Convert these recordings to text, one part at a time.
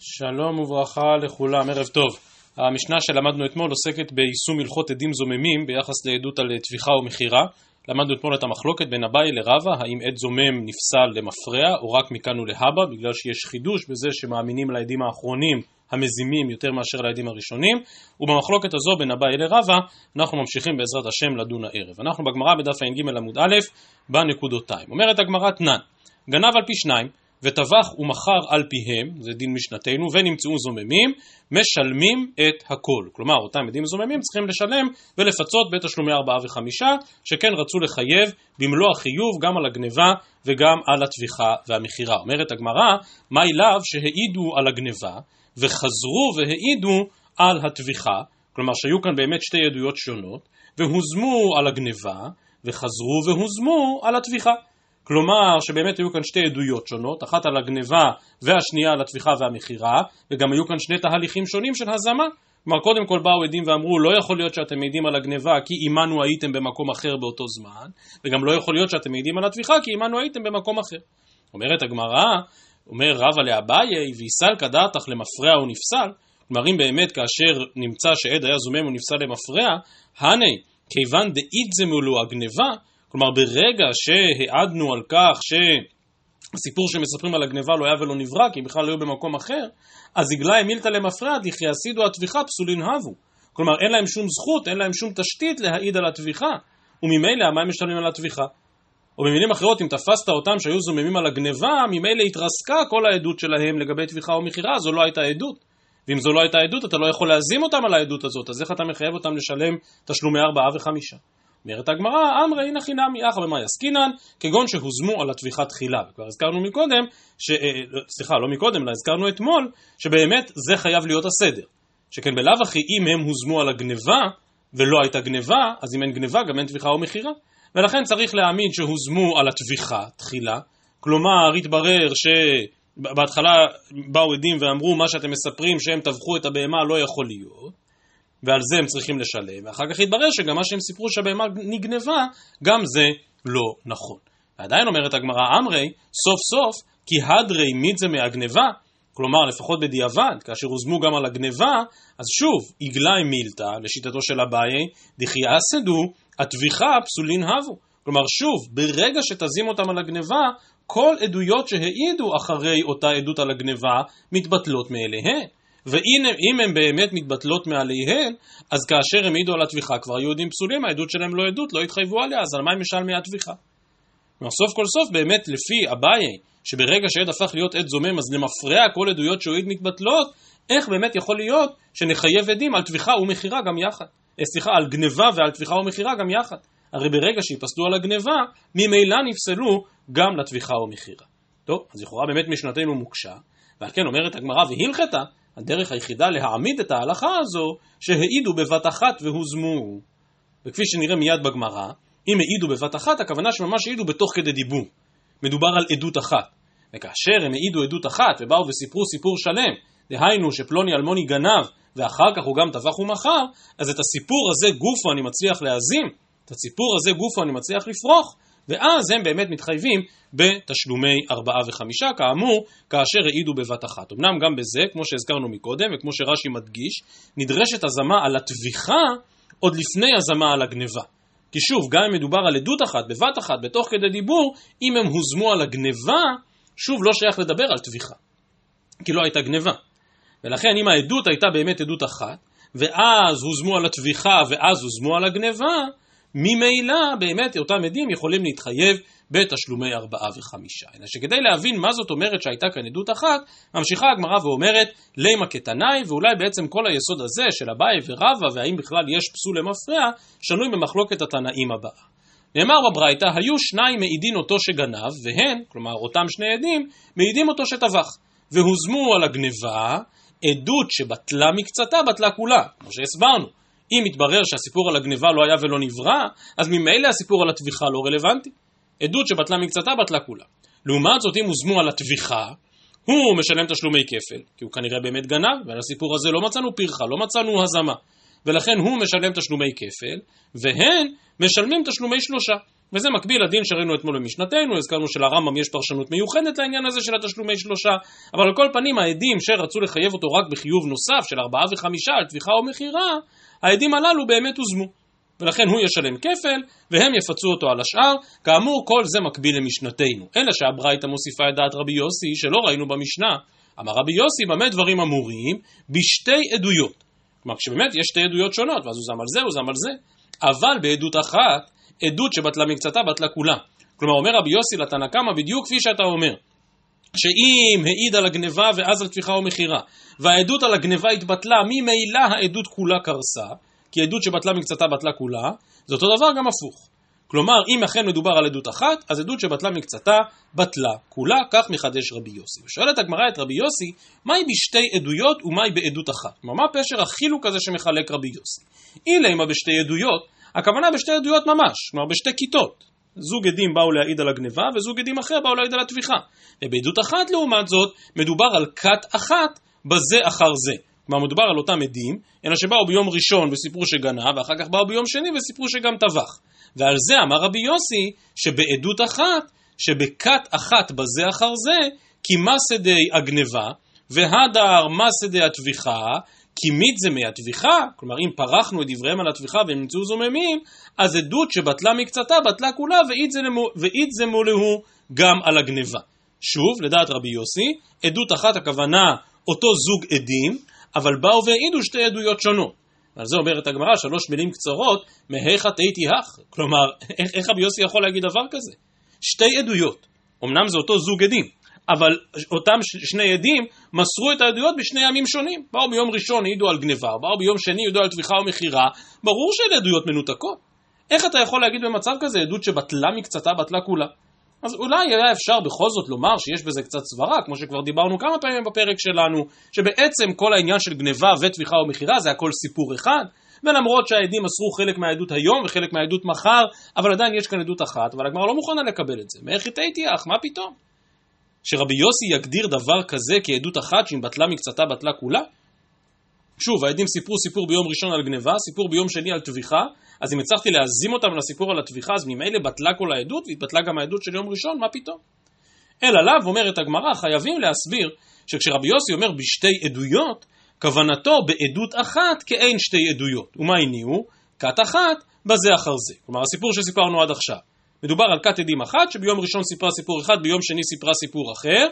שלום וברכה לכולם, ערב טוב. המשנה שלמדנו אתמול עוסקת ביישום הלכות עדים זוממים ביחס לעדות על טביחה ומכירה. למדנו אתמול את המחלוקת בין אביי לרבה, האם עד זומם נפסל למפרע או רק מכאן ולהבא, בגלל שיש חידוש בזה שמאמינים לעדים האחרונים המזימים יותר מאשר לעדים הראשונים, ובמחלוקת הזו בין אביי לרבה אנחנו ממשיכים בעזרת השם לדון הערב. אנחנו בגמרא בדף ע"ג עמוד א' בנקודותיים. אומרת הגמרא תנן, גנב על פי שניים וטבח ומכר על פיהם, זה דין משנתנו, ונמצאו זוממים, משלמים את הכל. כלומר, אותם עדים זוממים צריכים לשלם ולפצות בתשלומי ארבעה וחמישה, שכן רצו לחייב במלוא החיוב גם על הגניבה וגם על הטביחה והמכירה. אומרת הגמרא, מאי לאו שהעידו על הגניבה וחזרו והעידו על הטביחה, כלומר שהיו כאן באמת שתי עדויות שונות, והוזמו על הגניבה וחזרו והוזמו על הטביחה. כלומר שבאמת היו כאן שתי עדויות שונות, אחת על הגניבה והשנייה על הטביחה והמכירה, וגם היו כאן שני תהליכים שונים של הזמה. כלומר קודם כל באו עדים ואמרו לא יכול להיות שאתם מעידים על הגניבה כי עמנו הייתם במקום אחר באותו זמן, וגם לא יכול להיות שאתם מעידים על הטביחה כי עמנו הייתם במקום אחר. אומרת הגמרא, אומר רבא לאביי, ויסל כדעתך למפרע ונפסל, כלומר אם באמת כאשר נמצא שעד היה זומם ונפסל למפרע, הנה כיוון דאית מולו הגניבה כלומר ברגע שהעדנו על כך שהסיפור שמספרים על הגניבה לא היה ולא נברא כי בכלל לא היו במקום אחר אז הגלה מילתא למפרע דכי הסידו הטביחה פסולין הבו כלומר אין להם שום זכות, אין להם שום תשתית להעיד על הטביחה וממילא הם משלמים על הטביחה? או במילים אחרות, אם תפסת אותם שהיו זוממים על הגניבה, ממילא התרסקה כל העדות שלהם לגבי טביחה או מכירה, זו לא הייתה עדות. ואם זו לא הייתה עדות, אתה לא יכול להזים אותם על העדות הזאת, אז איך אתה מחייב אותם לשלם תשלומי ארבעה וחמישה? אומרת הגמרא, אמרי הנה חינמי אחא במאי עסקינן, כגון שהוזמו על הטביחה תחילה. וכבר הזכרנו מקודם, ש... אה, סליחה, לא מקודם, אלא הזכרנו אתמול, שבאמת זה חייב להיות הסדר. שכן בלאו הכי אם הם הוזמו על הגניבה, ולא הייתה גניבה, אז אם אין גניבה גם אין טביחה או מכירה. ולכן צריך להאמין שהוזמו על הטביחה תחילה, כלומר התברר שבהתחלה באו עדים ואמרו מה שאתם מספרים שהם טבחו את הבהמה לא יכול להיות, ועל זה הם צריכים לשלם, ואחר כך התברר שגם מה שהם סיפרו שהבהמה נגנבה, גם זה לא נכון. ועדיין אומרת הגמרא אמרי, סוף סוף, כי הדרי מידזה מהגנבה, כלומר לפחות בדיעבד, כאשר הוזמו גם על הגנבה, אז שוב, עגלי מילתא, לשיטתו של אביי, דכי אסדו, הטביחה פסולין הבו. כלומר שוב, ברגע שתזים אותם על הגנבה, כל עדויות שהעידו אחרי אותה עדות על הגנבה, מתבטלות מאליהן. ואם הן באמת מתבטלות מעליהן, אז כאשר הם העידו על הטביחה כבר היו עדים פסולים, העדות שלהם לא עדות, לא התחייבו עליה, אז על מה הם משלמי הטביחה? כלומר, סוף כל סוף באמת לפי אביי, שברגע שעד הפך להיות עד זומם, אז למפרע כל עדויות שהוא העיד מתבטלות, איך באמת יכול להיות שנחייב עדים על טביחה ומכירה גם יחד? אה, סליחה, על גניבה ועל טביחה ומכירה גם יחד. הרי ברגע שיפסלו על הגניבה, ממילא נפסלו גם לטביחה ומכירה. טוב, אז לכאורה באמת משנתנו מוקשה, ועל כן אומרת הגמרא והלכתה, הדרך היחידה להעמיד את ההלכה הזו, שהעידו בבת אחת והוזמו. וכפי שנראה מיד בגמרא, אם העידו בבת אחת, הכוונה שממש העידו בתוך כדי דיבור. מדובר על עדות אחת. וכאשר הם העידו עדות אחת ובאו וסיפרו סיפור שלם, דהיינו שפלוני אלמוני גנב ואחר כך הוא גם טבח ומכר, אז את הסיפור הזה גופו אני מצליח להזים, את הסיפור הזה גופו אני מצליח לפרוח, ואז הם באמת מתחייבים בתשלומי ארבעה וחמישה, כאמור, כאשר העידו בבת אחת. אמנם גם בזה, כמו שהזכרנו מקודם, וכמו שרש"י מדגיש, נדרשת הזמה על הטביחה עוד לפני הזמה על הגניבה. כי שוב, גם אם מדובר על עדות אחת, בבת אחת, בתוך כדי דיבור, אם הם הוזמו על הגניבה, שוב לא שייך לדבר על טביחה. כי לא הייתה גניבה. ולכן אם העדות הייתה באמת עדות אחת, ואז הוזמו על הטביחה ואז הוזמו על הגניבה, ממילא באמת אותם עדים יכולים להתחייב בתשלומי ארבעה וחמישה. אלא שכדי להבין מה זאת אומרת שהייתה כאן עדות אחת, ממשיכה הגמרא ואומרת לימה כתנאי, ואולי בעצם כל היסוד הזה של אביי ורבא, והאם בכלל יש פסול למפרע, שנוי במחלוקת התנאים הבאה. נאמר בברייתא, היו שניים מעידין אותו שגנב, והן, כלומר אותם שני עדים, מעידים אותו שטבח. והוזמו על הגניבה, עדות שבטלה מקצתה, בטלה כולה, כמו שהסברנו. אם יתברר שהסיפור על הגניבה לא היה ולא נברא, אז ממילא הסיפור על הטביחה לא רלוונטי. עדות שבטלה מקצתה, בטלה כולה. לעומת זאת, אם הוזמו על הטביחה, הוא משלם תשלומי כפל, כי הוא כנראה באמת גנב, ועל הסיפור הזה לא מצאנו פרחה, לא מצאנו הזמה. ולכן הוא משלם תשלומי כפל, והן משלמים תשלומי שלושה. וזה מקביל לדין שראינו אתמול במשנתנו, הזכרנו שלרמב"ם יש פרשנות מיוחדת לעניין הזה של התשלומי שלושה, אבל על כל פנים העדים שרצו לחייב אותו רק בחיוב נוסף של ארבעה וחמישה על טביחה או מכירה, העדים הללו באמת הוזמו. ולכן הוא ישלם כפל, והם יפצו אותו על השאר. כאמור, כל זה מקביל למשנתנו. אלא שהברייתא מוסיפה את דעת רבי יוסי, שלא ראינו במשנה. אמר רבי יוסי, במה דברים אמורים? בשתי עדויות. כלומר, כשבאמת יש שתי עדויות שונות, ואז הוא זם על זה, הוא זם על זה. אבל בעדות אחת, עדות שבטלה מקצתה, בטלה כולה. כלומר, אומר רבי יוסי לתנא קמא בדיוק כפי שאתה אומר. שאם העיד על הגניבה ואז על טפיחה או מכירה, והעדות על הגניבה התבטלה, ממילא העדות כולה קרסה, כי עדות שבטלה מקצתה בטלה כולה, זה אותו דבר גם הפוך. כלומר, אם אכן מדובר על עדות אחת, אז עדות שבטלה מקצתה, בטלה כולה, כך מחדש רבי יוסי. ושואלת הגמרא את רבי יוסי, מהי בשתי עדויות ומהי בעדות אחת? כלומר, מה פשר החילוק הזה שמחלק רבי יוסי? אילמה בשתי עדויות, הכוונה בשתי עדויות ממש, כלומר בשתי כיתות. זוג עדים באו להעיד על הגניבה, וזוג עדים אחר באו להעיד על הטביחה. ובעדות אחת, לעומת זאת, מדובר על כת אחת בזה אחר זה. כלומר מדובר על אותם עדים, אלא שבאו ביום ראשון וסיפרו שגנב, ואחר כך באו ביום שני וסיפרו שגם טבח. ועל זה אמר רבי יוסי, שבעדות אחת, שבכת אחת בזה אחר זה, כי מסדי הגניבה, והדר מסדי הטביחה, כי מיתזה מהטביחה, כלומר אם פרחנו את דבריהם על הטביחה והם נמצאו זוממים, אז עדות שבטלה מקצתה, בטלה כולה, ואית זה מולהו גם על הגניבה. שוב, לדעת רבי יוסי, עדות אחת הכוונה אותו זוג עדים, אבל באו והעידו שתי עדויות שונות. על זה אומרת הגמרא, שלוש מילים קצרות, מהיכא תהיתי הך. כלומר, איך, איך רבי יוסי יכול להגיד דבר כזה? שתי עדויות, אמנם זה אותו זוג עדים, אבל אותם שני עדים מסרו את העדויות בשני ימים שונים. באו ביום ראשון העידו על גניבה, באו ביום שני העידו על טביחה ומכירה, ברור שאלה עדויות מנותקות. איך אתה יכול להגיד במצב כזה עדות שבטלה מקצתה, בטלה כולה? אז אולי היה אפשר בכל זאת לומר שיש בזה קצת סברה, כמו שכבר דיברנו כמה פעמים בפרק שלנו, שבעצם כל העניין של גניבה וטביחה ומכירה זה הכל סיפור אחד, ולמרות שהעדים מסרו חלק מהעדות היום וחלק מהעדות מחר, אבל עדיין יש כאן עדות אחת, אבל הגמרא לא מוכנה לקבל את זה. מאיך התהייתי אח, מה פתאום? שרבי יוסי יגדיר דבר כזה כעדות אחת שאם בטלה מקצתה בטלה כולה? שוב, העדים סיפרו סיפור ביום ראשון על גניבה, סיפור ביום שני על טביחה, אז אם הצלחתי להזים אותם לסיפור על הטביחה, אז ממילא בטלה כל העדות, והתבטלה גם העדות של יום ראשון, מה פתאום? אלא לאו, אומרת הגמרא, חייבים להסביר שכשרבי יוסי אומר בשתי עדויות, כוונתו בעדות אחת כאין שתי עדויות. ומה הניעו? כת אחת בזה אחר זה. כלומר, הסיפור שסיפרנו עד עכשיו. מדובר על כת עדים אחת, שביום ראשון סיפרה סיפור אחד, ביום שני סיפרה סיפור אחר,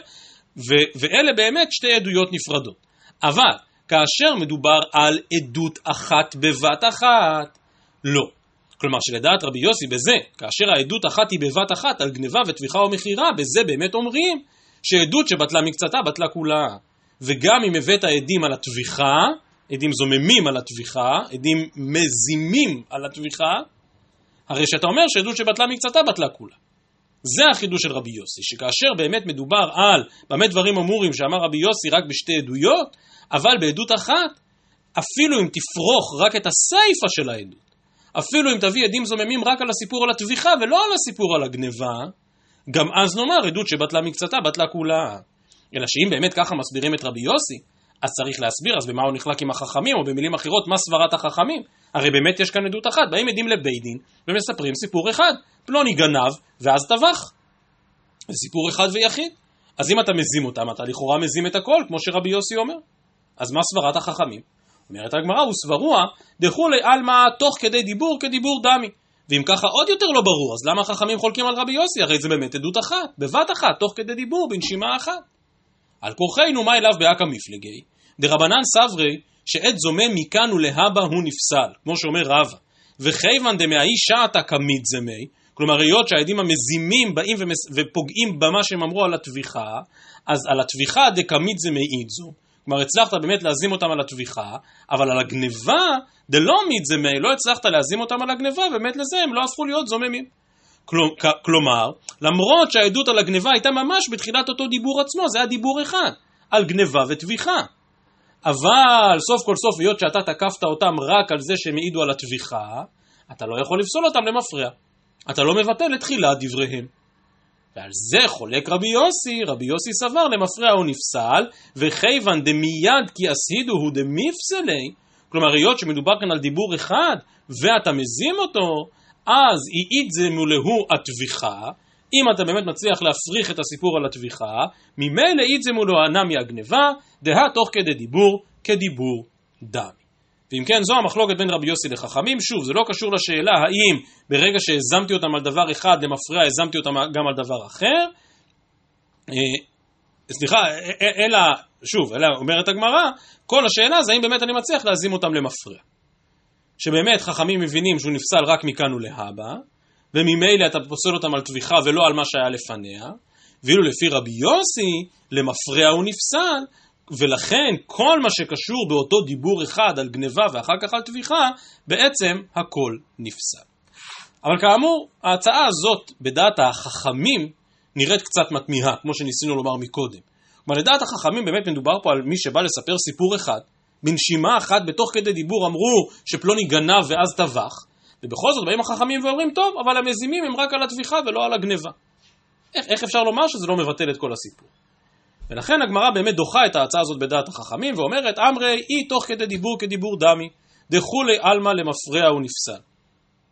ו- ואלה באמת שתי עדויות נפרדות. אבל, כאשר מדובר על עדות אחת בבת אחת, לא. כלומר שלדעת רבי יוסי בזה, כאשר העדות אחת היא בבת אחת על גניבה וטביחה או מכירה, בזה באמת אומרים שעדות שבטלה מקצתה בטלה כולה. וגם אם הבאת עדים על הטביחה, עדים זוממים על הטביחה, עדים מזימים על הטביחה, הרי שאתה אומר שעדות שבטלה מקצתה בטלה כולה. זה החידוש של רבי יוסי, שכאשר באמת מדובר על במה דברים אמורים שאמר רבי יוסי רק בשתי עדויות, אבל בעדות אחת, אפילו אם תפרוך רק את הסיפה של העדות, אפילו אם תביא עדים זוממים רק על הסיפור על הטביחה ולא על הסיפור על הגניבה, גם אז נאמר עדות שבטלה מקצתה, בטלה כולה. אלא שאם באמת ככה מסבירים את רבי יוסי, אז צריך להסביר, אז במה הוא נחלק עם החכמים, או במילים אחרות, מה סברת החכמים? הרי באמת יש כאן עדות אחת, באים עדים לבית דין ומספרים סיפור אחד, פלוני גנב ואז טבח. זה סיפור אחד ויחיד. אז אם אתה מזים אותם, אתה לכאורה מזים את הכל, כמו שרבי יוסי אומר. אז מה סברת החכמים? אומרת הגמרא, הוא סברוה דכולי עלמא תוך כדי דיבור כדיבור דמי. ואם ככה עוד יותר לא ברור, אז למה החכמים חולקים על רבי יוסי? הרי זה באמת עדות אחת, בבת אחת, תוך כדי דיבור, בנשימה אחת. על כורחנו מה אליו באקא מפלגי? דרבנן סברי שעד זומם מכאן ולהבא הוא נפסל, כמו שאומר רבא. וכיוון דמאי שעתה כמית זמי, כלומר היות שהעדים המזימים באים ומס... ופוגעים במה שהם אמרו על הטביחה, אז על הטביחה דקמית זמי אידזו. כלומר הצלחת באמת להזים אותם על הטביחה, אבל על הגניבה, דלא מיתזמי, לא הצלחת להזים אותם על הגניבה, באמת לזה הם לא הפכו להיות זוממים. כלומר, למרות שהעדות על הגניבה הייתה ממש בתחילת אותו דיבור עצמו, זה היה דיבור אחד, על גניבה וטביחה. אבל סוף כל סוף, היות שאתה תקפת אותם רק על זה שהם העידו על הטביחה, אתה לא יכול לפסול אותם למפרע. אתה לא מבטל את תחילת דבריהם. ועל זה חולק רבי יוסי, רבי יוסי סבר למפרע הוא נפסל, וכיוון דמיד כי אסהידו הוא דמיפסלי, כלומר היות שמדובר כאן על דיבור אחד, ואתה מזים אותו, אז אית זה מולהו הטביחה, אם אתה באמת מצליח להפריך את הסיפור על הטביחה, ממילא אית זה מולו הנמי הגניבה, דהה תוך כדי דיבור, כדיבור דמי. ואם כן, זו המחלוקת בין רבי יוסי לחכמים. שוב, זה לא קשור לשאלה האם ברגע שהזמתי אותם על דבר אחד למפרע, הזמתי אותם גם על דבר אחר. אה, סליחה, אלא, שוב, אלא אומרת הגמרא, כל השאלה זה האם באמת אני מצליח להזים אותם למפרע. שבאמת חכמים מבינים שהוא נפסל רק מכאן ולהבא, וממילא אתה פוסל אותם על טביחה ולא על מה שהיה לפניה, ואילו לפי רבי יוסי, למפרע הוא נפסל, ולכן כל מה שקשור באותו דיבור אחד על גניבה ואחר כך על טביחה, בעצם הכל נפסל. אבל כאמור, ההצעה הזאת בדעת החכמים נראית קצת מתמיהה, כמו שניסינו לומר מקודם. כלומר, לדעת החכמים באמת מדובר פה על מי שבא לספר סיפור אחד, בנשימה אחת בתוך כדי דיבור אמרו שפלוני גנב ואז טבח, ובכל זאת באים החכמים ואומרים, טוב, אבל המזימים הם רק על הטביחה ולא על הגניבה. איך, איך אפשר לומר שזה לא מבטל את כל הסיפור? ולכן הגמרא באמת דוחה את ההצעה הזאת בדעת החכמים ואומרת, אמרי אי תוך כדי דיבור כדיבור דמי, דכולי עלמא למפרע ונפסל.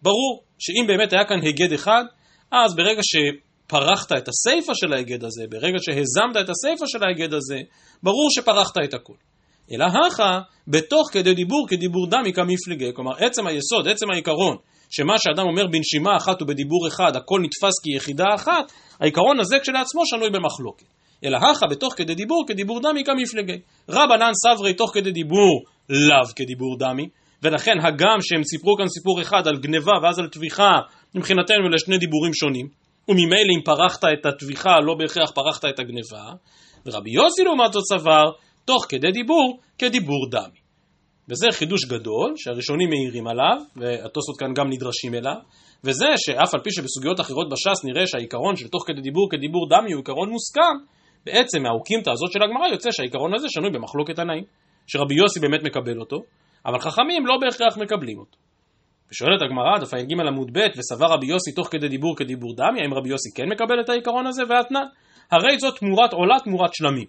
ברור שאם באמת היה כאן היגד אחד, אז ברגע שפרחת את הסיפה של ההיגד הזה, ברגע שהזמת את הסיפה של ההיגד הזה, ברור שפרחת את הכל. אלא הכה, בתוך כדי דיבור כדיבור דמי כמפלגי, כלומר עצם היסוד, עצם העיקרון, שמה שאדם אומר בנשימה אחת ובדיבור אחד, הכל נתפס כיחידה אחת, העיקרון הזה כשלעצמו שנוי במחלוקת. אלא הכה בתוך כדי דיבור כדיבור דמי כמפלגי. רבנן סברי תוך כדי דיבור לאו כדיבור דמי, ולכן הגם שהם סיפרו כאן סיפור אחד על גניבה ואז על טביחה, מבחינתנו אלה שני דיבורים שונים, וממילא אם פרחת את הטביחה לא בהכרח פרחת את הגניבה, ורבי יוסי לעומת זאת סבר תוך כדי דיבור כדיבור דמי. וזה חידוש גדול שהראשונים מעירים עליו, והתוספות כאן גם נדרשים אליו, וזה שאף על פי שבסוגיות אחרות בש"ס נראה שהעיקרון של תוך כדי דיבור כדיבור דמי הוא עיקרון מוסכם, בעצם מהאוקימתא הזאת של הגמרא יוצא שהעיקרון הזה שנוי במחלוקת תנאים, שרבי יוסי באמת מקבל אותו, אבל חכמים לא בהכרח מקבלים אותו. ושואלת הגמרא, דף ע"ג עמוד ב', וסבר רבי יוסי תוך כדי דיבור כדיבור דמי, האם רבי יוסי כן מקבל את העיקרון הזה? ואתנן. הרי זאת תמורת עולה תמורת שלמים.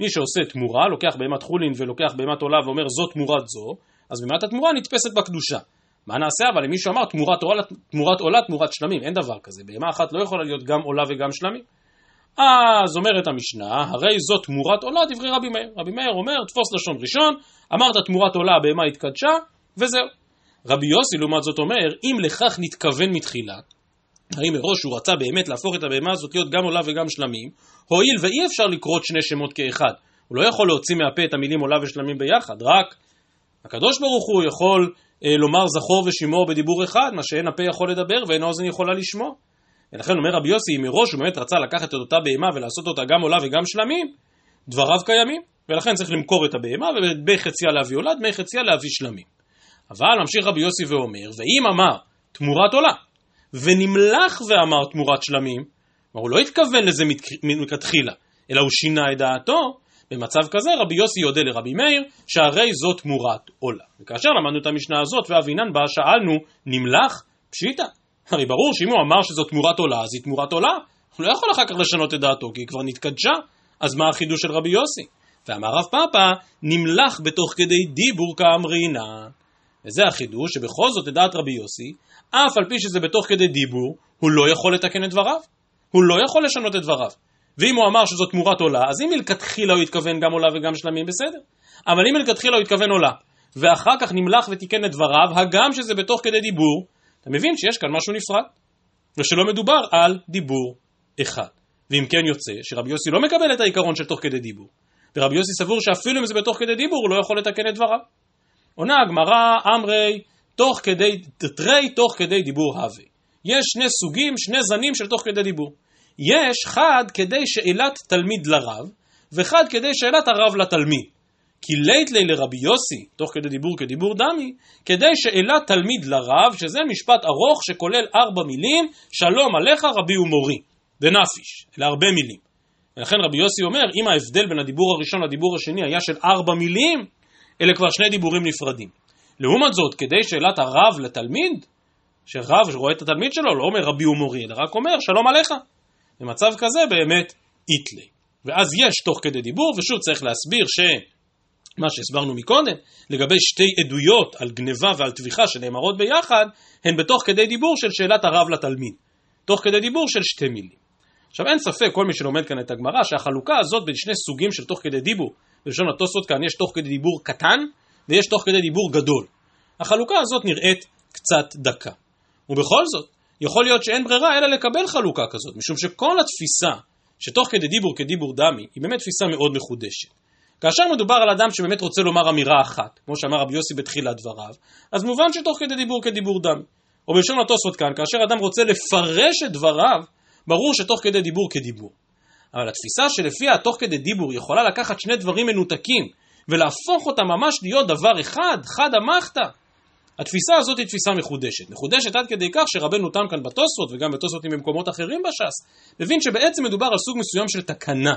מי שעושה תמורה, לוקח בהמת חולין ולוקח בהמת עולה ואומר זו תמורת זו, אז בהמת התמורה נתפסת בקדושה. מה נעשה אבל אם מישהו אמר תמורת עולה, תמורת עולה תמורת שלמים, אין דבר כזה, בהמה אחת לא יכולה להיות גם עולה וגם שלמים. אז אומרת המשנה, הרי זו תמורת עולה דברי רבי מאיר. רבי מאיר אומר, תפוס לשון ראשון, אמרת תמורת עולה הבהמה התקדשה, וזהו. רבי יוסי לעומת זאת אומר, אם לכך נתכוון מתחילה, האם מראש הוא רצה באמת להפוך את הבהמה הזאת להיות גם עולה וגם שלמים, הואיל ואי אפשר לקרות שני שמות כאחד. הוא לא יכול להוציא מהפה את המילים עולה ושלמים ביחד, רק הקדוש ברוך הוא יכול אה, לומר זכור ושימור בדיבור אחד, מה שאין הפה יכול לדבר ואין האוזן יכולה לשמוע. ולכן אומר רבי יוסי, אם מראש הוא באמת רצה לקחת את אותה בהמה ולעשות אותה גם עולה וגם שלמים, דבריו קיימים, ולכן צריך למכור את הבהמה, ובדמי חציה להביא עולה, דמי חציה להביא שלמים. אבל ממשיך רבי יוסי ואומר, ואם אמר תמורת עולה, ונמלח ואמר תמורת שלמים, כלומר הוא לא התכוון לזה מלכתחילה, אלא הוא שינה את דעתו, במצב כזה רבי יוסי יודה לרבי מאיר, שהרי זו תמורת עולה. וכאשר למדנו את המשנה הזאת, ואבינן בה שאלנו, נמלח? פשיטא. הרי ברור שאם הוא אמר שזו תמורת עולה, אז היא תמורת עולה. הוא לא יכול אחר כך לשנות את דעתו, כי היא כבר נתקדשה. אז מה החידוש של רבי יוסי? ואמר רב פאפא, נמלח בתוך כדי דיבור כאמרינן. וזה החידוש, שבכל זאת לדעת רבי יוסי, אף על פי שזה בתוך כדי דיבור, הוא לא יכול לתקן את דבריו. הוא לא יכול לשנות את דבריו. ואם הוא אמר שזו תמורת עולה, אז אם מלכתחילה הוא התכוון גם עולה וגם שלמים, בסדר. אבל אם מלכתחילה הוא התכוון עולה, ואחר כך נמלח ותיקן את דבריו, הגם שזה בתוך כדי דיבור, אתה מבין שיש כאן משהו נפרד, ושלא מדובר על דיבור אחד. ואם כן יוצא שרבי יוסי לא מקבל את העיקרון של תוך כדי דיבור, ורבי יוסי סבור שאפילו אם זה בתוך כדי דיבור הוא לא יכול לתקן את דבריו. עונה הגמרא, אמרי, תוך כדי, תרי תוך כדי דיבור הווה. יש שני סוגים, שני זנים של תוך כדי דיבור. יש חד כדי שאלת תלמיד לרב, וחד כדי שאלת הרב לתלמיד. כי לית לי לרבי יוסי, תוך כדי דיבור כדיבור דמי, כדי שאלה תלמיד לרב, שזה משפט ארוך שכולל ארבע מילים, שלום עליך רבי ומורי, דנפיש, אלה הרבה מילים. ולכן רבי יוסי אומר, אם ההבדל בין הדיבור הראשון לדיבור השני היה של ארבע מילים, אלה כבר שני דיבורים נפרדים. לעומת זאת, כדי שאלת הרב לתלמיד, שרב שרואה את התלמיד שלו, לא אומר רבי ומורי, אלא רק אומר שלום עליך. במצב כזה באמת איתלי. ואז יש תוך כדי דיבור, ושוב צריך להסביר ש... מה שהסברנו מקודם, לגבי שתי עדויות על גניבה ועל טביחה שנאמרות ביחד, הן בתוך כדי דיבור של שאלת הרב לתלמיד. תוך כדי דיבור של שתי מילים. עכשיו אין ספק, כל מי שלומד כאן את הגמרא, שהחלוקה הזאת בין שני סוגים של תוך כדי דיבור, בלשון התוספות כאן יש תוך כדי דיבור קטן ויש תוך כדי דיבור גדול. החלוקה הזאת נראית קצת דקה. ובכל זאת, יכול להיות שאין ברירה אלא לקבל חלוקה כזאת, משום שכל התפיסה שתוך כדי דיבור כדיבור דמי, היא באמת תפיסה מאוד מחודשת. כאשר מדובר על אדם שבאמת רוצה לומר אמירה אחת, כמו שאמר רבי יוסי בתחילת דבריו, אז מובן שתוך כדי דיבור כדיבור דמי. או בלשון התוספות כאן, כאשר אדם רוצה לפרש את דבריו, ברור שתוך כדי דיבור כדיבור. אבל התפיסה שלפיה תוך כדי דיבור יכולה לקחת שני דברים מנותקים ולהפוך אותם ממש להיות דבר אחד, חד אמחתא, התפיסה הזאת היא תפיסה מחודשת. מחודשת עד כדי כך שרבנו תם כאן בתוספות וגם בתוספות במקומות אחרים בש"ס, מבין שבעצם מדובר על סוג מסוים של תקנה.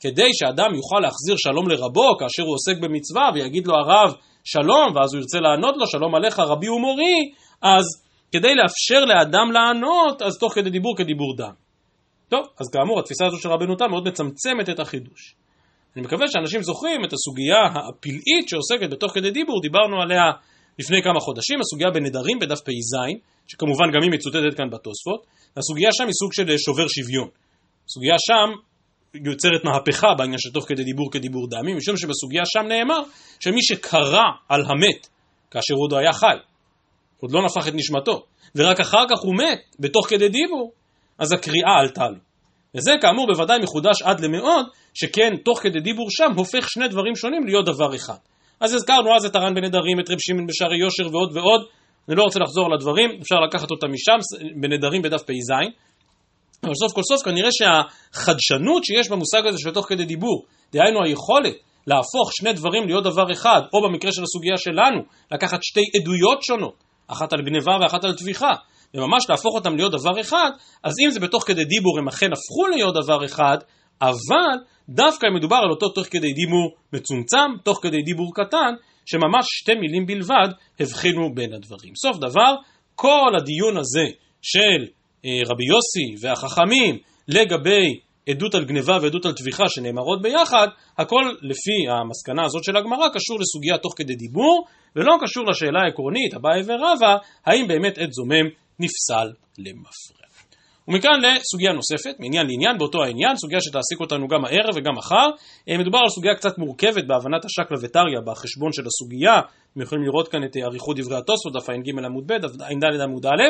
כדי שאדם יוכל להחזיר שלום לרבו כאשר הוא עוסק במצווה ויגיד לו הרב שלום ואז הוא ירצה לענות לו שלום עליך רבי ומורי אז כדי לאפשר לאדם לענות אז תוך כדי דיבור כדיבור דם. טוב, אז כאמור התפיסה הזו של רבנו תם מאוד מצמצמת את החידוש. אני מקווה שאנשים זוכרים את הסוגיה הפלאית שעוסקת בתוך כדי דיבור, דיברנו עליה לפני כמה חודשים, הסוגיה בנדרים בדף פ"ז, שכמובן גם היא מצוטטת כאן בתוספות, הסוגיה שם היא סוג של שובר שוויון. הסוגיה שם יוצרת מהפכה בעניין של תוך כדי דיבור כדיבור דמים, משום שבסוגיה שם נאמר שמי שקרא על המת כאשר עוד היה חי, עוד לא נפח את נשמתו, ורק אחר כך הוא מת בתוך כדי דיבור, אז הקריאה עלתה לו. וזה כאמור בוודאי מחודש עד למאוד, שכן תוך כדי דיבור שם הופך שני דברים שונים להיות דבר אחד. אז הזכרנו אז את הר"ן בנדרים, את רב שמעון בשערי יושר ועוד ועוד, אני לא רוצה לחזור על הדברים, אפשר לקחת אותם משם, בנדרים בדף פ"ז, אבל סוף כל סוף כנראה שהחדשנות שיש במושג הזה של תוך כדי דיבור, דהיינו היכולת להפוך שני דברים להיות דבר אחד, או במקרה של הסוגיה שלנו, לקחת שתי עדויות שונות, אחת על גניבה ואחת על טביחה, וממש להפוך אותם להיות דבר אחד, אז אם זה בתוך כדי דיבור הם אכן הפכו להיות דבר אחד, אבל דווקא אם מדובר על אותו תוך כדי דיבור מצומצם, תוך כדי דיבור קטן, שממש שתי מילים בלבד הבחינו בין הדברים. סוף דבר, כל הדיון הזה של אה, רבי יוסי והחכמים לגבי עדות על גניבה ועדות על טביחה שנאמרות ביחד, הכל לפי המסקנה הזאת של הגמרא קשור לסוגיה תוך כדי דיבור, ולא קשור לשאלה העקרונית, אביי ורבא, האם באמת עד זומם נפסל למפרע. ומכאן לסוגיה נוספת, מעניין לעניין, באותו העניין, סוגיה שתעסיק אותנו גם הערב וגם מחר. אה, מדובר על סוגיה קצת מורכבת בהבנת השקלא וטריא בחשבון של הסוגיה. אתם יכולים לראות כאן את אריכות דברי התוספות, דף ע"ג עמוד ב', ע"ד עמוד א',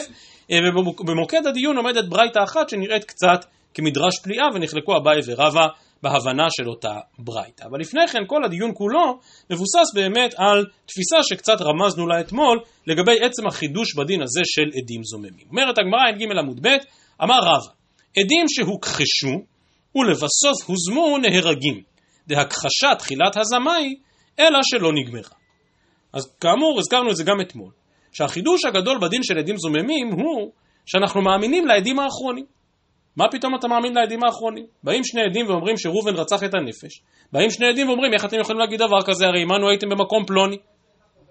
אה, ובמוקד הדיון עומדת ברייתא אחת שנראית קצת כמדרש פליאה, ונחלקו אביי ורבא בהבנה של אותה ברייתא. אבל לפני כן כל הדיון כולו מבוסס באמת על תפיסה שקצת רמזנו לה אתמול לגבי עצם החידוש בדין הזה של עדים זוממים. אומרת הגמרא ע"ג עמוד ב' אמר רבא, עדים שהוכחשו ולבסוף הוזמו נהרגים, דהכחשה תחילת הזמאי, אלא שלא נגמרה. אז כאמור, הזכרנו את זה גם אתמול, שהחידוש הגדול בדין של עדים זוממים הוא שאנחנו מאמינים לעדים האחרונים. מה פתאום אתה מאמין לעדים האחרונים? באים שני עדים ואומרים שראובן רצח את הנפש. באים שני עדים ואומרים איך אתם יכולים להגיד דבר כזה, הרי עמנו הייתם במקום פלוני.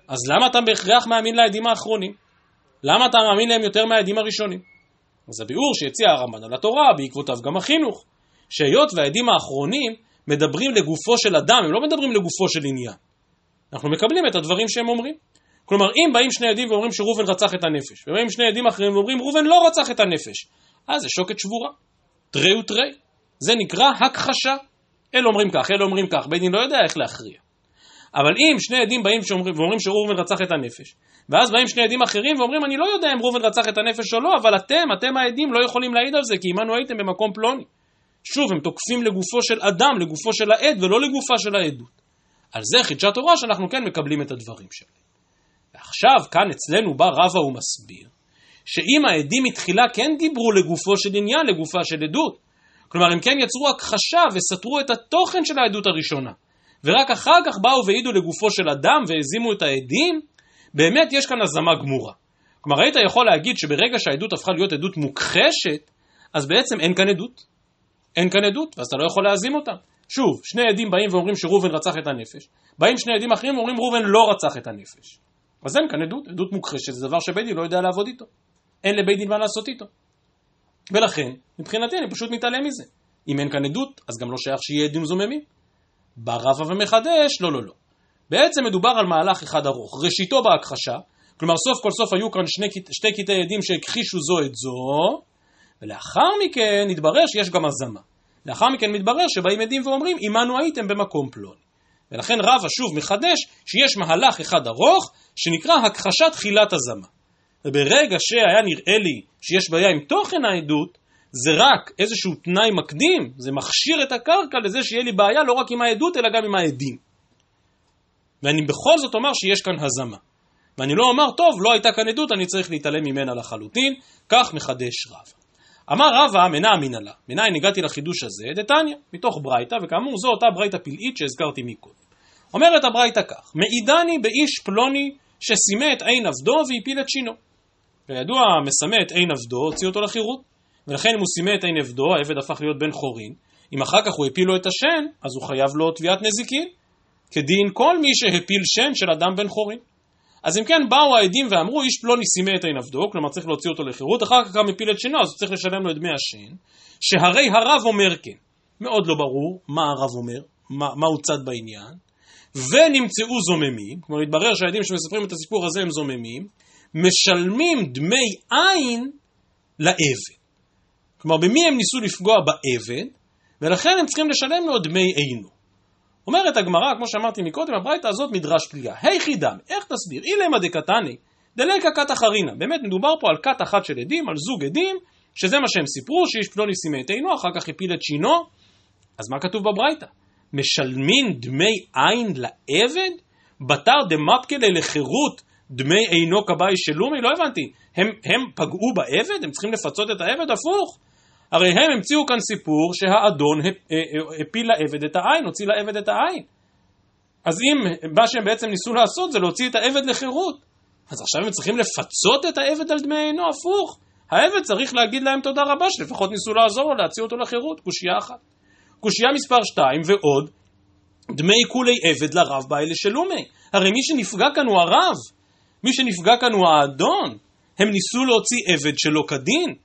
אז למה אתה בהכרח מאמין לעדים האחרונים? למה אתה מאמין להם יותר מהעדים הראשונים? אז הביאור שהציע הרמב"ן על התורה, בעקבותיו גם החינוך, שהיות והעדים האחרונים מדברים לגופו של אדם, הם לא מדברים לגופו של עניין. אנחנו מקבלים את הדברים שהם אומרים. כלומר, אם באים שני עדים ואומרים שראובן רצח את הנפש, ובאים שני עדים אחרים ואומרים ראובן לא רצח את הנפש, אז זה שוקת שבורה. תרי ותרי. זה נקרא הכחשה. אלה אומרים כך, אלה אומרים כך, בית דין לא יודע איך להכריע. אבל אם שני עדים באים ואומרים שראובן רצח את הנפש, ואז באים שני עדים אחרים ואומרים אני לא יודע אם ראובן רצח את הנפש או לא, אבל אתם, אתם העדים לא יכולים להעיד על זה כי עמנו הייתם במקום פלוני. שוב, הם תוקפים לגופו של אדם, לגופו של העד ולא לגופה של העדות. על זה חידשה תורה שאנחנו כן מקבלים את הדברים שלהם. ועכשיו, כאן אצלנו בא רבא ומסביר, שאם העדים מתחילה כן דיברו לגופו של עניין, לגופה של עדות, כלומר הם כן יצרו הכחשה וסתרו את התוכן של העדות הראשונה, ורק אחר כך באו והעידו לגופו של אדם והזימו את העדים, באמת יש כאן הזמה גמורה. כלומר, היית יכול להגיד שברגע שהעדות הפכה להיות עדות מוכחשת, אז בעצם אין כאן עדות. אין כאן עדות, ואז אתה לא יכול להזים אותה. שוב, שני עדים באים ואומרים שראובן רצח את הנפש, באים שני עדים אחרים ואומרים ראובן לא רצח את הנפש. אז אין כאן עדות, עדות מוכחשת זה דבר שבית דין לא יודע לעבוד איתו. אין לבית דין מה לעשות איתו. ולכן, מבחינתי אני פשוט מתעלם מזה. אם אין כאן עדות, אז גם לא שייך שיהיה עדים זוממים. בא רבא ומחדש, לא, לא, לא. בעצם מדובר על מהלך אחד ארוך, ראשיתו בהכחשה, כלומר סוף כל סוף היו כאן שני, שתי קטעי עדים שהכחישו זו את זו, ולאחר מכן התברר שיש גם הזמה. לאחר מכן מתברר שבאים עדים ואומרים, עמנו הייתם במקום פלוני. ולכן רבא שוב מחדש שיש מהלך אחד ארוך שנקרא הכחשת תחילת הזמה. וברגע שהיה נראה לי שיש בעיה עם תוכן העדות, זה רק איזשהו תנאי מקדים, זה מכשיר את הקרקע לזה שיהיה לי בעיה לא רק עם העדות אלא גם עם העדים. ואני בכל זאת אומר שיש כאן הזמה. ואני לא אומר, טוב, לא הייתה כאן עדות, אני צריך להתעלם ממנה לחלוטין, כך מחדש רב. אמר רבא מנע מנהלה, מנין הגעתי לחידוש הזה, דתניא, מתוך ברייתא, וכאמור זו אותה ברייתא פלאית שהזכרתי מקודם. אומרת הברייתא כך, מעידני באיש פלוני שסימא את עין עבדו והפיל את שינו. כידוע, מסמא את עין עבדו, הוציא אותו לחירות. ולכן אם הוא סימא את עין עבדו, העבד הפך להיות בן חורין. אם אחר כך הוא הפיל לו את השן, אז הוא חייב לו תביעת נזיקין. כדין כל מי שהפיל שן של אדם בן חורין. אז אם כן, באו העדים ואמרו, איש פלוני סימא את עין עבדו, כלומר צריך להוציא אותו לחירות, אחר כך גם הפיל את שנו, אז הוא צריך לשלם לו את דמי השן, שהרי הרב אומר כן. מאוד לא ברור מה הרב אומר, מה, מה הוא צד בעניין, ונמצאו זוממים, כלומר התברר שהעדים שמספרים את הסיפור הזה הם זוממים, משלמים דמי עין לעבד. כלומר, במי הם ניסו לפגוע בעבד, ולכן הם צריכים לשלם לו דמי עינו. אומרת הגמרא, כמו שאמרתי מקודם, הברייתא הזאת מדרש פליאה. היכי דם, איך תסביר? אילמה דקתני, דלקה כת אחרינה. באמת מדובר פה על כת אחת של עדים, על זוג עדים, שזה מה שהם סיפרו, שאיש פלוני סימא את עינו, אחר כך הפיל את שינו. אז מה כתוב בברייתא? משלמים דמי עין לעבד? בתר דמפקלה לחירות דמי עינו כבאי שלומי? לא הבנתי. הם, הם פגעו בעבד? הם צריכים לפצות את העבד? הפוך. הרי הם המציאו כאן סיפור שהאדון אה, אה, הפיל לעבד את העין, הוציא לעבד את העין. אז אם מה שהם בעצם ניסו לעשות זה להוציא את העבד לחירות, אז עכשיו הם צריכים לפצות את העבד על דמי עינו, הפוך. העבד צריך להגיד להם תודה רבה שלפחות ניסו לעזור לו להציע אותו לחירות, קושייה אחת. קושייה מספר 2 ועוד, דמי כולי עבד לרב באי לשלומי. הרי מי שנפגע כאן הוא הרב, מי שנפגע כאן הוא האדון. הם ניסו להוציא עבד שלא כדין.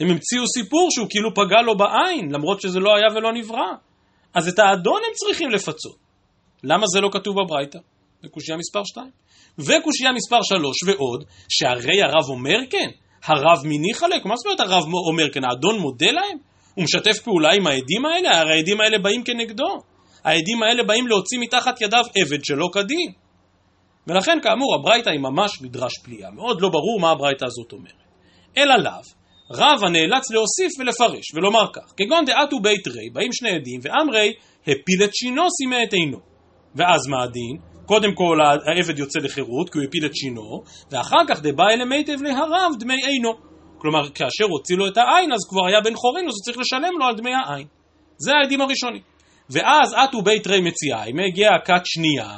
הם המציאו סיפור שהוא כאילו פגע לו בעין, למרות שזה לא היה ולא נברא. אז את האדון הם צריכים לפצות. למה זה לא כתוב בברייתא? זה קושייה מספר 2. וקושייה מספר 3 ועוד, שהרי הרב אומר כן, הרב מניחה להם, מה זאת אומרת הרב אומר כן, האדון מודה להם? הוא משתף פעולה עם העדים האלה? הרי העדים האלה באים כנגדו. העדים האלה באים להוציא מתחת ידיו עבד שלא כדין. ולכן כאמור הברייתא היא ממש מדרש פליאה, מאוד לא ברור מה הברייתא הזאת אומרת. אלא לאו, רבא נאלץ להוסיף ולפרש, ולומר כך, כגון דעתו בית רי, באים שני עדים, ואמרי הפיל את שינו סימא את עינו. ואז מה הדין? קודם כל העבד יוצא לחירות, כי הוא הפיל את שינו, ואחר כך דבאי למיטב להרב דמי עינו. כלומר, כאשר הוציא לו את העין, אז כבר היה בן חורין, אז הוא צריך לשלם לו על דמי העין. זה העדים הראשונים. ואז עתו בית רי מציאי, מגיעה כת שנייה,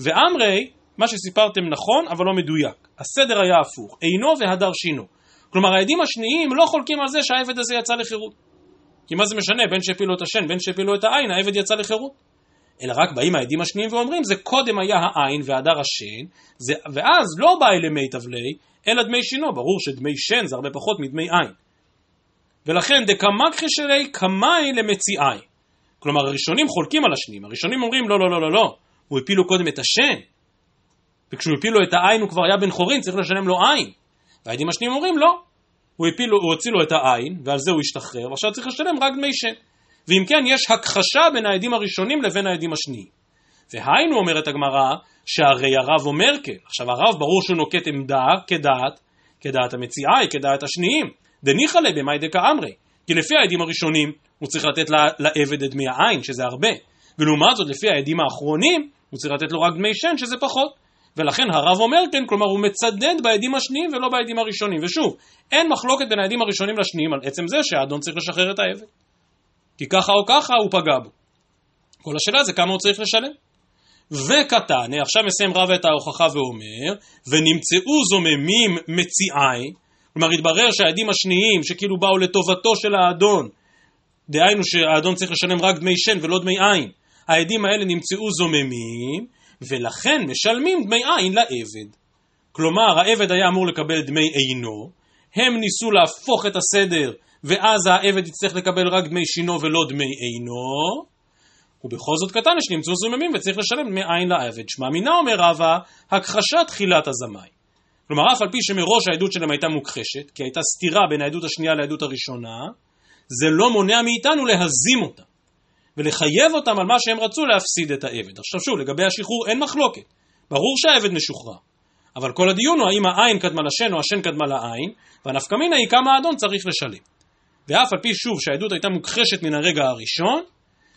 ואמרי, מה שסיפרתם נכון, אבל לא מדויק. הסדר היה הפוך, עינו והדר שינו. כלומר העדים השניים לא חולקים על זה שהעבד הזה יצא לחירות. כי מה זה משנה, בין שהפילו את השן, בין שהפילו את העין, העבד יצא לחירות. אלא רק באים העדים השניים ואומרים, זה קודם היה העין והדר השן, זה, ואז לא בא אלה מי תבלי, אלא דמי שינו, ברור שדמי שן זה הרבה פחות מדמי עין. ולכן דקמקחי שלי קמאי למציאי. כלומר הראשונים חולקים על השניים, הראשונים אומרים לא לא לא לא לא, הוא הפילו קודם את השן, וכשהוא הפילו את העין הוא כבר היה בן חורין, צריך לשלם לו עין. והעדים השניים אומרים לא, הוא, הפיל, הוא הוציא לו את העין, ועל זה הוא השתחרר, ועכשיו צריך לשלם רק דמי שן. ואם כן, יש הכחשה בין העדים הראשונים לבין העדים השניים. והיינו, אומרת הגמרא, שהרי הרב אומר כן. עכשיו הרב ברור שהוא נוקט עמדה כדעת, כדעת המציאי, כדעת השניים. דניחא ליה במאי דקא אמרי. כי לפי העדים הראשונים הוא צריך לתת לעבד את דמי העין, שזה הרבה. ולעומת זאת, לפי העדים האחרונים, הוא צריך לתת לו רק דמי שן, שזה פחות. ולכן הרב אומר כן, כלומר הוא מצדד בעדים השניים ולא בעדים הראשונים. ושוב, אין מחלוקת בין העדים הראשונים לשניים על עצם זה שהאדון צריך לשחרר את העבד. כי ככה או ככה הוא פגע בו. כל השאלה זה כמה הוא צריך לשלם. וקטן, עכשיו מסיים רב את ההוכחה ואומר, ונמצאו זוממים מציאי, כלומר התברר שהעדים השניים שכאילו באו לטובתו של האדון, דהיינו שהאדון צריך לשלם רק דמי שן ולא דמי עין, העדים האלה נמצאו זוממים, ולכן משלמים דמי עין לעבד. כלומר, העבד היה אמור לקבל דמי עינו, הם ניסו להפוך את הסדר, ואז העבד יצטרך לקבל רק דמי שינו ולא דמי עינו, ובכל זאת קטן יש למצוא זוממים וצריך לשלם דמי עין לעבד. שמע מינה אומר רבא, הכחשת תחילת הזמאי. כלומר, אף על פי שמראש העדות שלהם הייתה מוכחשת, כי הייתה סתירה בין העדות השנייה לעדות הראשונה, זה לא מונע מאיתנו להזים אותם, ולחייב אותם על מה שהם רצו להפסיד את העבד. עכשיו שוב, לגבי השחרור אין מחלוקת. ברור שהעבד משוחרר. אבל כל הדיון הוא האם העין קדמה לשן או השן קדמה לעין, והנפקא מינה היא כמה האדון צריך לשלם. ואף על פי שוב שהעדות הייתה מוכחשת מן הרגע הראשון,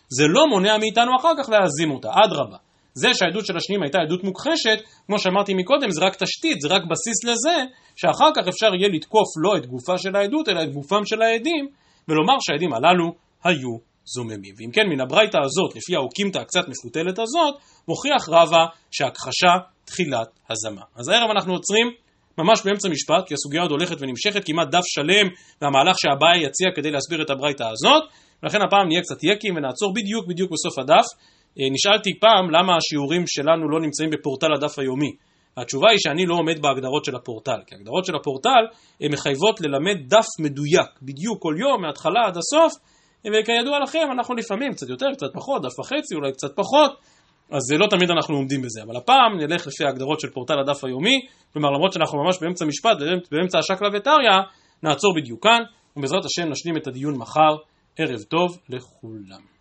זה לא מונע מאיתנו אחר כך להזים אותה, אדרבה. זה שהעדות של השניים הייתה עדות מוכחשת, כמו שאמרתי מקודם, זה רק תשתית, זה רק בסיס לזה, שאחר כך אפשר יהיה לתקוף לא את גופה של העדות, אלא את גופם של העדים, ולומר שהעדים הללו היו זוממים. ואם כן, מן הברייתא הזאת, לפי האוקימתא הקצת מפותלת הזאת, מוכיח רבא שהכחשה תחילת הזמה. אז הערב אנחנו עוצרים ממש באמצע משפט, כי הסוגיה עוד הולכת ונמשכת, כמעט דף שלם והמהלך שהבעיה יציע כדי להסביר את הברייתא הזאת, ולכן הפעם נהיה קצת יקים ונעצור בדיוק בדיוק בסוף הדף. אה, נשאלתי פעם למה השיעורים שלנו לא נמצאים בפורטל הדף היומי. התשובה היא שאני לא עומד בהגדרות של הפורטל, כי ההגדרות של הפורטל הן מחייבות ללמד דף מדויק, בדיוק כל יום, מההתחלה עד הסוף, וכידוע לכם, אנחנו לפעמים קצת יותר, קצת פחות, דף וחצי, אולי קצת פחות, אז לא תמיד אנחנו עומדים בזה, אבל הפעם נלך לפי ההגדרות של פורטל הדף היומי, כלומר למרות שאנחנו ממש באמצע משפט, באמצע השקלא וטריא, נעצור בדיוק כאן, ובעזרת השם נשלים את הדיון מחר. ערב טוב לכולם.